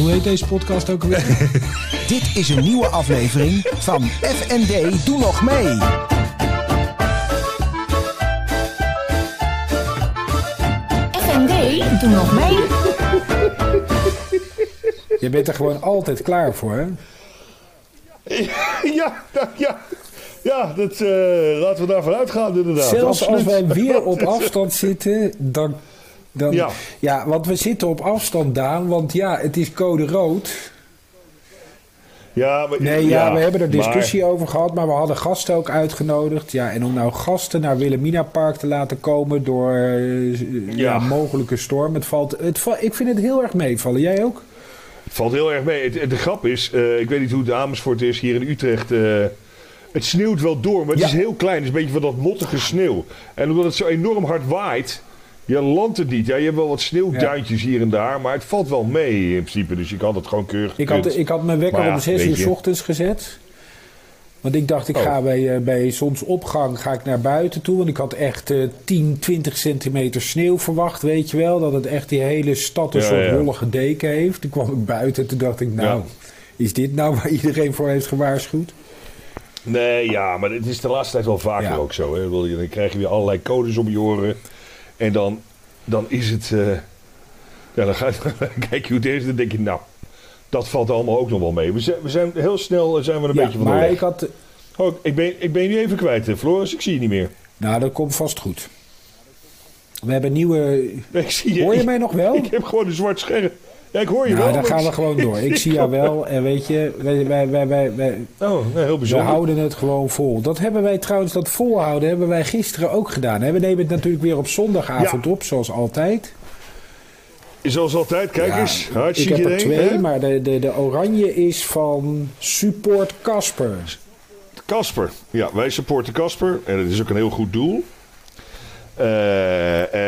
Hoe heet deze podcast ook alweer? Dit is een nieuwe aflevering van FND Doe Nog Mee. FND, doe nog mee. Je bent er gewoon altijd klaar voor, hè? Ja, nou, ja. Ja, dat, eh, laten we daarvan uitgaan inderdaad. Zelfs als Absoluut. wij weer op afstand zitten, dan... dan ja. Ja. want we zitten op afstand, Daan. Want ja, het is code rood. Ja, maar, Nee, ja, we hebben er maar- discussie over gehad, maar we hadden gasten ook uitgenodigd. Ja, en om nou gasten naar Wilhelmina Park te laten komen door eh, ja. Ja. mogelijke storm. Het valt, het ik vind het heel erg meevallen. Jij ook? Het valt heel erg mee. De grap is, eh, ik weet niet hoe het Amersfoort is hier in Utrecht. eh, het sneeuwt wel door, maar het Ja. is heel klein. Het is een beetje van dat mottige sneeuw. En omdat het zo enorm hard waait, je landt het niet. Ja, je hebt wel wat sneeuwduintjes hier en daar, maar het valt wel mee in principe. Dus je kan het gewoon keurig Ik had, ik had mijn wekker ja, om 6 weet uur je. s ochtends gezet. Want ik dacht, ik Oh. ga bij, eh, bij zonsopgang ga ik naar buiten toe. Want ik had echt eh 10, 20 centimeter sneeuw verwacht, weet je wel. Dat het echt die hele stad een Ja, soort ja. rollige deken heeft. Toen kwam ik buiten en toen dacht ik, nou, is dit nou waar iedereen voor heeft gewaarschuwd? Nee, ja, maar het is de laatste tijd wel vaker ook zo. Hè. Dan krijg je weer allerlei codes om je oren. En dan, dan is het... eh, ja, dan, ga je, dan kijk je hoe het is en dan denk je, nou, dat valt allemaal ook nog wel mee. We zijn, we zijn heel snel eh, zijn we een Ja, beetje van de weg. ik had... Oh, ik, ben, ik ben je even kwijt, eh, Floris. Ik zie je niet meer. Nou, dat komt vast goed. We hebben nieuwe... Ik zie je, Hoor je mij nog wel? Ik heb gewoon een zwart scherm. Ja, ik hoor je Nou, wel. dan gaan we ik- gewoon door. Ik zie jou wel. En weet je, wij, wij, wij, wij, Oh, We houden het gewoon vol. Dat hebben wij trouwens, dat volhouden, hebben wij gisteren ook gedaan. We nemen het natuurlijk weer op zondagavond Ja. op, zoals altijd. Zoals altijd, kijk Ja, eens. ik Hartstikke heb er idee, twee, hè? maar de, de, de oranje is van Support Casper. Casper. Ja, wij supporten Casper. En het is ook een heel goed doel. Eh,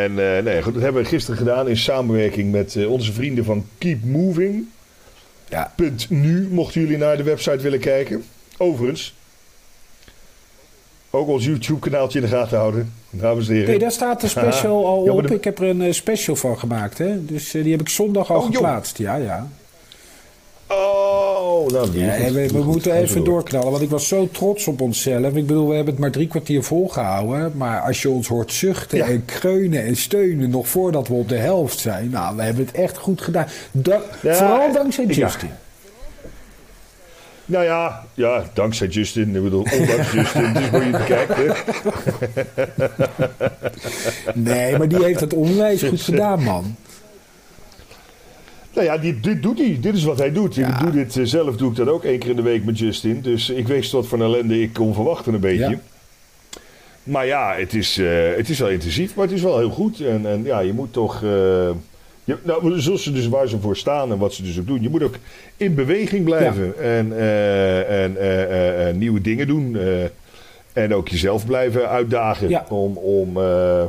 en eh, nee, goed, dat hebben we gisteren gedaan in samenwerking met eh, onze vrienden van Keep Moving. Ja. Punt nu, mochten jullie naar de website willen kijken. Overigens, ook ons YouTube-kanaaltje in de gaten houden. Dames en heren. Nee, daar staat de special al Ja, op. de- Ik heb er een eh, special van gemaakt. Hè? Dus eh, die heb ik zondag al Oh, joh. geplaatst. Ja, ja. Oh, nou, ja we, we moeten even door. doorknallen, want ik was zo trots op onszelf. Ik bedoel, we hebben het maar drie kwartier volgehouden. Maar als je ons hoort zuchten Ja. en kreunen en steunen nog voordat we op de helft zijn. Nou, we hebben het echt goed gedaan. Da- Ja, vooral dankzij. Justin. Nou ja, ja, dankzij Justin. Ik bedoel, ondanks Justin. Is hoe je het kijkt, hè. Nee, maar die heeft het onwijs goed gedaan, man. Nou ja, dit, dit doet hij. Dit is wat hij doet. Ja. Ik doe dit eh, zelf, doe ik dat ook één keer in de week met Justin. Dus ik wist wat voor een ellende ik kon verwachten een beetje. Ja. Maar ja, het is, eh, het is wel intensief, maar het is wel heel goed. En, en ja, je moet toch... eh, je, nou, zoals ze dus waar ze voor staan en wat ze dus ook doen. Je moet ook in beweging blijven. En, en nieuwe dingen doen. En ook jezelf blijven uitdagen. Ja. Om, om, eh,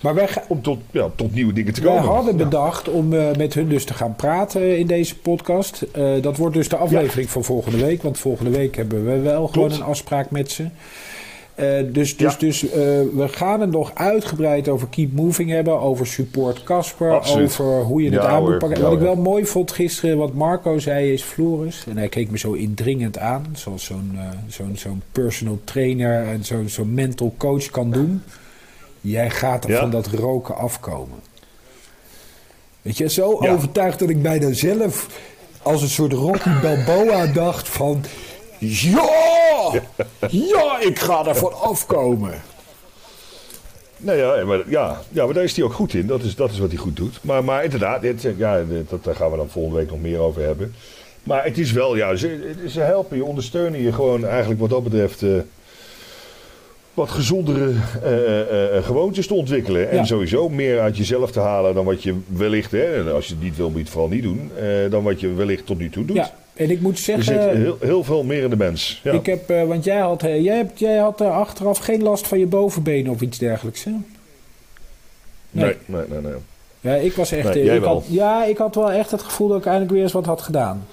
Maar wij, ga- om tot, ja, tot nieuwe dingen te komen. hadden Ja. bedacht om eh, met hun dus te gaan praten in deze podcast. Eh, dat wordt dus de aflevering van volgende week. Want volgende week hebben we wel gewoon een afspraak met ze. Eh, dus dus, Ja. dus eh, we gaan het nog uitgebreid over Keep Moving hebben. Over Support Casper. Over hoe je het Ja, aan moet pakken. Wat ik wel mooi vond gisteren, wat Marco zei, is Floris. En hij keek me zo indringend aan. Zoals zo'n eh, zo'n zo'n personal trainer en zo'n zo'n mental coach kan doen. Jij gaat er van dat roken afkomen. Weet je, zo Ja. overtuigd dat ik bijna zelf als een soort Rocky Balboa dacht van... Ja! Ja, ik ga ervan afkomen. Nou ja, maar, ja, ja, maar daar is hij ook goed in. Dat is, dat is wat hij goed doet. Maar, maar inderdaad, dit, eh, ja, dit- dat, daar gaan we dan volgende week nog meer over hebben. Maar het is wel, ja, ze, ze helpen je, ondersteunen je gewoon eigenlijk wat dat betreft... eh, wat gezondere eh, gewoontes te ontwikkelen. En sowieso meer uit jezelf te halen dan wat je wellicht... Hè, en als je het niet wil, moet je het vooral niet doen. dan wat je wellicht tot nu toe doet. Ja, en ik moet er zeggen... zit heel, heel veel meer in de mens. Ja. Ik heb, eh, want jij had, eh, jij, hebt, jij had eh, achteraf geen last van je bovenbenen of iets dergelijks, hè? nee, nee, nee. nee. Ja, ik was echt... Nee, ik. Had, ja, ik had wel echt het gevoel dat ik eindelijk weer eens wat had gedaan.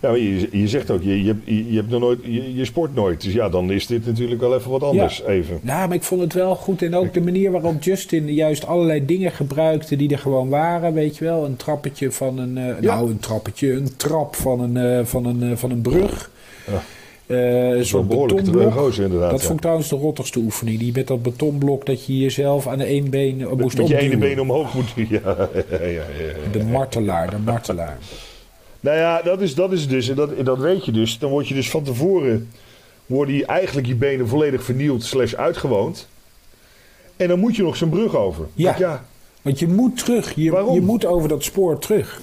Ja, maar je, je zegt ook, je, je, je, hebt nog nooit, je, je sport nooit. Dus ja, dan is dit natuurlijk wel even wat anders. Even. Nou, maar ik vond het wel goed. En ook de manier waarop Justin juist allerlei dingen gebruikte die er gewoon waren. Weet je wel, een trappetje van een... eh, Ja. Nou, een trappetje, een trap van een, eh, van een, eh, van een brug. Ja. Eh, Zo'n betonblok. gozer inderdaad. Dat ja. vond ik trouwens de rottigste oefening. Die met dat betonblok dat je jezelf aan de één been moest Met je ene been omhoog moet. Ja, ja, ja, ja, ja. De martelaar, de martelaar. Nou ja, dat is, dat is dus, en dat, dat weet je dus. Dan word je dus van tevoren, worden die, eigenlijk je benen volledig vernield slash uitgewoond. En dan moet je nog zo'n brug over. Ja. Want ja, Want je moet terug. Je, Waarom? je moet over dat spoor terug.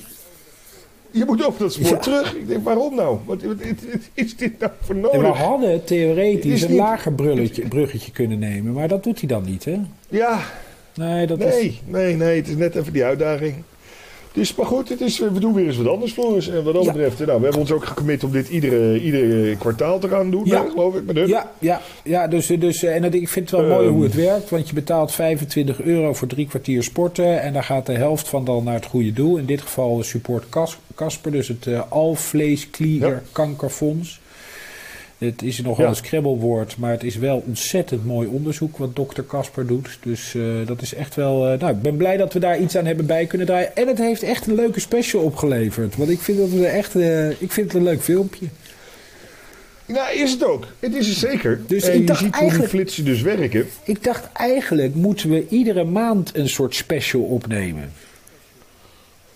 je moet over dat spoor Ja. terug. Ik denk, waarom nou? Wat, wat, wat- wat is dit nou voor En we nodig? hadden theoretisch is een niet- lager brulletje, bruggetje kunnen nemen. Maar dat doet hij dan niet, hè? Ja, Nee, dat is... nee, nee, nee. Het is net even die uitdaging. Dus, maar goed, het is, we doen weer eens wat anders, Floris. En wat dat Ja. betreft, nou, we hebben ons ook gecommit om dit iedere, iedere kwartaal te gaan doen, Ja. geloof ik. Met hun. Ja, ja, ja dus, dus, eh, en dat, ik vind het wel mooi Ehm. hoe het werkt. Want je betaalt 25 euro voor drie kwartier sporten. En daar gaat de helft van dan naar het goede doel. In dit geval support Cas- Casper. Dus het eh Ja. Kankerfonds. Het is nogal Ja. een scrabblewoord. Maar het is wel ontzettend mooi onderzoek wat dokter Casper doet. Dus eh, dat is echt wel... eh, nou, ik ben blij dat we daar iets aan hebben bij kunnen draaien. En het heeft echt een leuke special opgeleverd. Want ik vind, dat we echt, eh, ik vind het een leuk filmpje. Nou, is het ook. Het is het zeker. Dus en ik je ziet hoe die flitsen dus werken. Ik dacht eigenlijk moeten we iedere maand een soort special opnemen.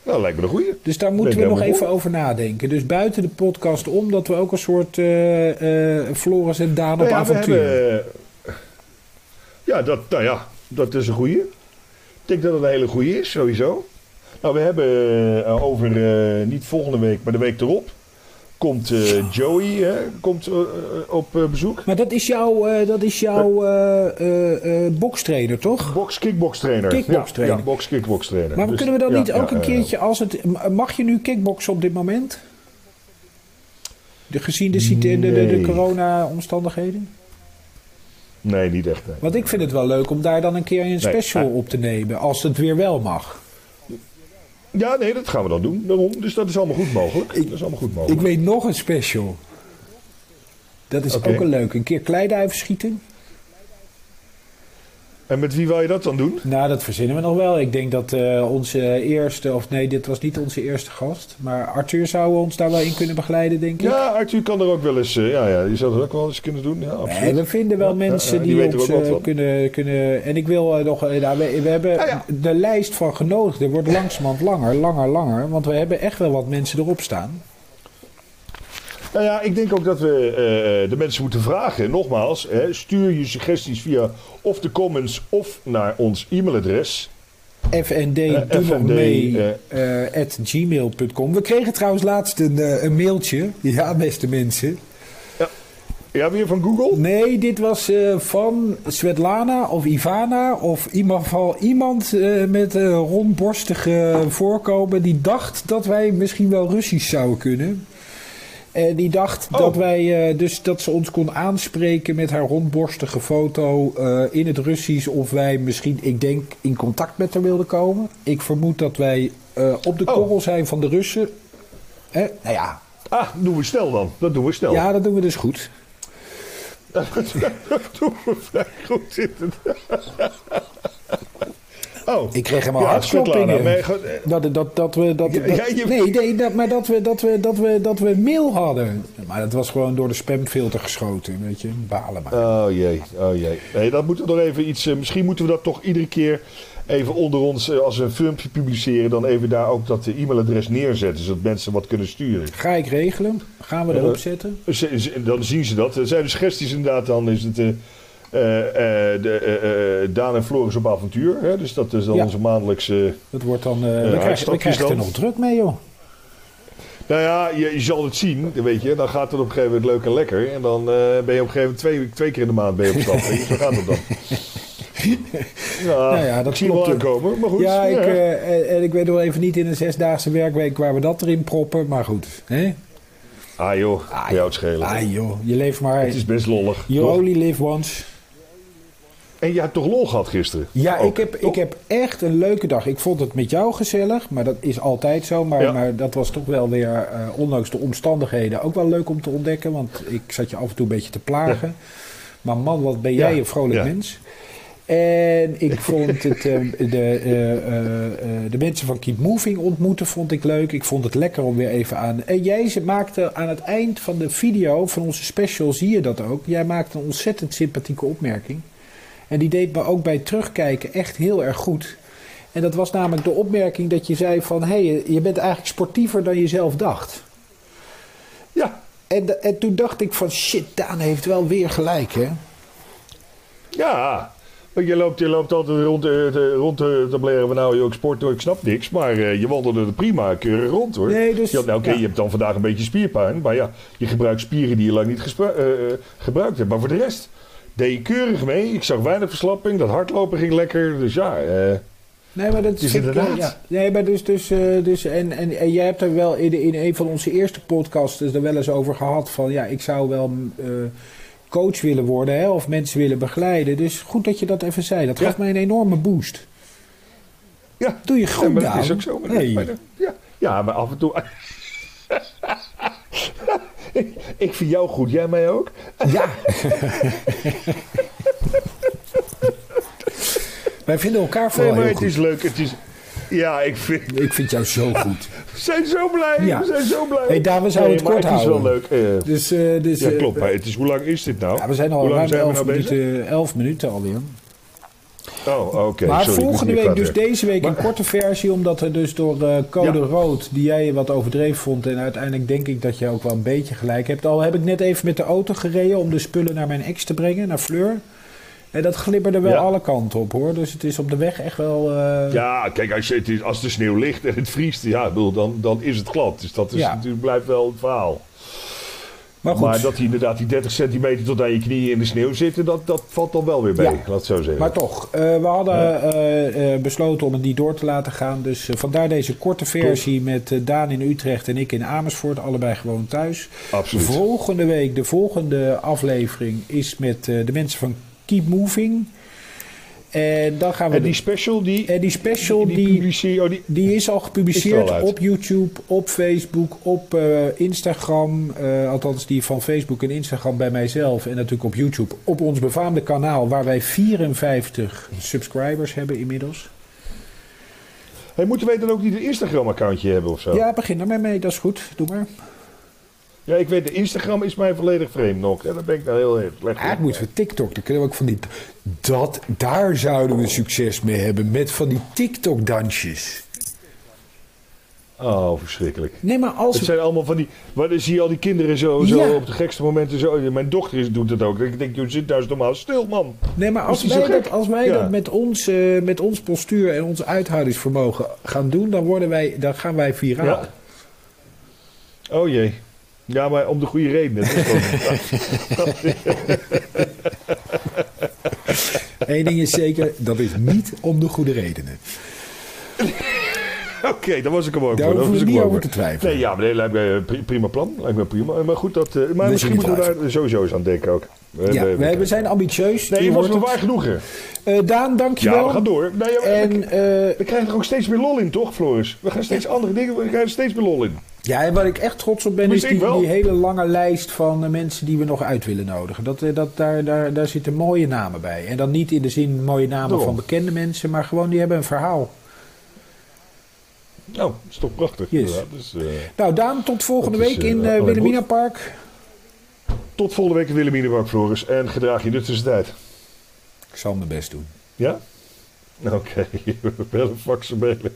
Nou, lijkt me een goeie. Dus daar moeten we nog even over nadenken. Dus buiten de podcast om dat we ook een soort eh, Floris en Daan op Nou ja, avontuur. hebben, eh, ja, dat, nou ja, dat is een goeie. Ik denk dat het een hele goeie is, sowieso. Nou, we hebben over, niet volgende week, maar de week erop, komt eh, Joey hè, komt, eh, eh, op bezoek. Maar dat is jouw, dat is jouw bokstrainer, toch? Box kickbox trainer. Kickbox trainer. Ja, ja box. Maar Dus, kunnen we dan ja, niet ja, ook een keertje als het... Mag je nu kickboksen op dit moment? De, gezien de, de, de, de Nee. corona-omstandigheden? Nee, niet echt. nee. Want ik vind het wel leuk om daar dan een keer een special Nee. op te nemen. Als het weer wel mag. Ja, nee, dat gaan we dan doen. Daarom. Dus dat is allemaal goed mogelijk. dat is allemaal goed Ik mogelijk. weet nog een special. Dat is ook een leuk. Een keer kleiduiven schieten. En met wie wil je dat dan doen? Nou, dat verzinnen we nog wel. Ik denk dat eh, onze eerste, of nee, dit was niet onze eerste gast. Maar Arthur zou ons daar wel in kunnen begeleiden, denk ik. Ja, Arthur kan er ook wel eens... eh, ja, ja, die zou dat ook wel eens kunnen doen. Ja, absoluut. Nee, we vinden wel Ja, mensen ja, die ons eh, kunnen, kunnen... En ik wil nog... nou, we, we hebben ja. de lijst van genodigden wordt langzamerhand langer, langer, langer. Want we hebben echt wel wat mensen erop staan. Nou ja, ik denk ook dat we eh, de mensen moeten vragen. Nogmaals, hè, stuur je suggesties via of de comments of naar ons e-mailadres. FND, Eh, doe nog FND, mee, eh, at gmail.com. We kregen trouwens laatst een, eh, een mailtje. Ja, beste mensen. Ja, weer van Google? Nee, dit was eh, van Svetlana of Ivana of in ieder geval iemand eh, met een rondborstige voorkomen die dacht dat wij misschien wel Russisch zouden kunnen. En die dacht Oh. dat wij eh, dus dat ze ons kon aanspreken met haar rondborstige foto eh, in het Russisch of wij misschien, ik denk, in contact met haar wilden komen. Ik vermoed dat wij eh, op de Oh. korrel zijn van de Russen. Hè? Nou ja, Ah, doen we snel dan. Dat doen we snel. ja, dat doen we dus goed. dat doen we vrij goed inderdaad. Oh. Ik kreeg helemaal ja, hartkloppingen. Goed, eh, Dat, dat, dat we. Dat, Ja, dat- ja, je- Nee, nee dat, maar dat we, dat, we, dat, we, dat we mail hadden. Maar dat was gewoon door de spamfilter geschoten. Weet je, balen maar. Oh jee, oh jee. Nee, dat moeten we nog even iets. eh, misschien moeten we dat toch iedere keer even onder ons, eh, als we een filmpje publiceren, dan even daar ook dat e-mailadres neerzetten, zodat mensen wat kunnen sturen. Ga ik regelen? Gaan we erop zetten? Ze- ze- Dan zien ze dat. Er zijn de suggesties inderdaad, dan is het. Eh, eh, de, eh, Daan en Floris op avontuur. Hè? Dus dat is dan Ja. onze maandelijkse. Dat wordt dan. we krijgen, we uitstapjes krijgen er nog druk mee, joh. Nou ja, je, je zal het zien, weet je. Dan gaat het op een gegeven moment leuk en lekker. En dan ben je op een gegeven moment twee, twee keer in de maand ben je op stap. je. Zo gaat het dan. Ja, Nou ja, dat ik zie hem wel aankomen. Maar goed. ja, ik, en, ik weet nog even niet in een zesdaagse werkweek waar we dat erin proppen. Maar goed. Hè? ah joh, Ah, jou het schelen. Ah joh, je leeft maar. Het is best lollig. You toch? only live once. En je hebt toch lol gehad gisteren? Ja, Ook, ik heb, ik heb echt een leuke dag. Ik vond het met jou gezellig, maar dat is altijd zo. Maar, Ja. maar dat was toch wel weer, eh, ondanks de omstandigheden, ook wel leuk om te ontdekken. Want ik zat je af en toe een beetje te plagen. Maar man, wat ben jij Ja, een vrolijk mens. En ik vond het, eh, de, eh, eh, de mensen van Keep Moving ontmoeten vond ik leuk. Ik vond het lekker om weer even aan... En jij maakte aan het eind van de video, van onze special, zie je dat ook. Jij maakte een ontzettend sympathieke opmerking. En die deed me ook bij terugkijken echt heel erg goed. En dat was namelijk de opmerking dat je zei van... hé, hey, je bent eigenlijk sportiever dan je zelf dacht. Ja, En, de- en toen dacht ik van shit, Daan heeft wel weer gelijk, hè? ja. Want je loopt, je loopt altijd rond, te- te- rond te, te blaren van nou, je ook sport, ik snap niks. Maar eh, je wandelde er prima keurig rond hoor. Nee, dus- Ja, nou, oké, ja. je hebt dan vandaag een beetje spierpijn. Maar ja, je gebruikt spieren die je lang niet eh, eh, gebruikt hebt. Maar voor de rest deed je keurig mee. Ik zag weinig verslapping. Dat hardlopen ging lekker. Dus ja, eh, Nee, maar dat Dus ik, inderdaad. Ja. Nee, maar dus, dus, eh, dus en, en, en jij hebt er wel in, in een van onze eerste podcasts er wel eens over gehad van ja, ik zou wel eh, coach willen worden hè, of mensen willen begeleiden. Dus goed dat je dat even zei. Dat Ja. gaf mij een enorme boost. ja. Doe je Ja, goed, maar dat is ook zo. Maar Nee. ja, ja, maar af en toe... ik, vind jou goed, jij mij ook? Ja. Wij vinden elkaar Nee, vooral maar heel het goed. is leuk. Het is... Ja, ik vind... Ik vind jou zo goed. We zijn zo blij. Ja. We zijn zo blij. Hey, Daan, we zouden het maar kort het is wel houden. leuk. eh. Dus, eh, dus, ja, eh, klopt. Maar het is, hoe lang is dit nou? ja, we zijn al hoe lang ruim zijn we 11 nou bezig? minuten, 11 minuten alweer. Oh, oké. maar sorry, volgende week, dus deze week een korte versie, omdat er dus door eh, code Ja. rood, die jij wat overdreven vond, en uiteindelijk denk ik dat je ook wel een beetje gelijk hebt. Al heb ik net even met de auto gereden om de spullen naar mijn ex te brengen, naar Fleur. En dat glibberde wel Ja. alle kanten op hoor. Dus het is op de weg echt wel. eh, Ja, kijk, als, je, het is, als de sneeuw ligt en het vriest, ja, bedoel, dan, dan is het glad. Dus dat is, Ja. natuurlijk blijft wel het verhaal. Maar goed. Maar dat hij inderdaad die 30 centimeter tot aan je knieën in de sneeuw zitten, dat, dat valt dan wel weer mee, Ja. laat zo zeggen. Maar toch, eh, we hadden eh, eh, besloten om het niet door te laten gaan. Dus vandaar deze korte versie met Daan in Utrecht en ik in Amersfoort. Allebei gewoon thuis. Absoluut. Volgende week, de volgende aflevering is met de mensen van Keep Moving. En dan gaan we... En die special, die, en die special, die, die, publiceer- oh, die, die is al gepubliceerd Is er al uit? op YouTube, op Facebook, op eh, Instagram. eh, althans, die van Facebook en Instagram bij mijzelf. En natuurlijk op YouTube. Op ons befaamde kanaal, waar wij 54 subscribers hebben inmiddels. hey, moeten wij dan ook niet een Instagram-accountje hebben of zo? Ja, begin er maar mee. Dat is goed. Doe maar. Ja, ik weet, de Instagram is mij volledig vreemd nog. Ja, daar ben ik nou heel heel slecht in. moeten we TikTok. Dan kunnen we ook van die. Dat, daar zouden we succes mee hebben. Met van die TikTok-dansjes. Oh, verschrikkelijk. Nee, maar als Het zijn allemaal van die. Waar dan zie je al die kinderen zo, zo Ja. op de gekste momenten zo. Mijn dochter is, doet het ook. Ik denk, je zit thuis normaal stil, man. Nee, maar als wij, dat, als wij Ja. dat met ons, eh, met ons postuur en ons uithoudingsvermogen gaan doen, dan, worden wij, dan gaan wij viraal. Ja. Oh jee. Ja, maar om de goede redenen. Dat is gewoon- Eén ding is zeker, dat is niet om de goede redenen. Oké, daar was ik hem ook Daar voor. Daar we ik niet over te twijfelen. Nee, ja, maar nee, lijkt me een pri- prima plan. Lijkt me prima. Maar goed, dat, eh, maar is misschien moeten we daar sowieso eens aan denken ook. We, Ja, we- zijn ambitieus. Nee, je je was me waar genoegen. Eh, Daan, dankjewel. Ja, we gaan door. Nee, En, we, eh, we krijgen er ook steeds meer lol in, toch, Floris? We gaan steeds andere dingen, we krijgen er steeds meer lol in. Ja, en waar ik echt trots op ben, is die, hele lange lijst van eh, mensen die we nog uit willen nodigen. Dat, eh, dat, daar, daar, daar zitten mooie namen bij. En dan niet in de zin mooie namen Daarom. van bekende mensen, maar gewoon die hebben een verhaal. Nou, dat is toch prachtig. Yes. Dus, eh, Nou, Daan, tot volgende is, week in alleen Wilhelmina Park. tot volgende week in Wilhelminenbak, Floris. En gedraag je de tussentijd. Ik zal mijn best doen. Ja? Oké, we bellen, faxen, bellen.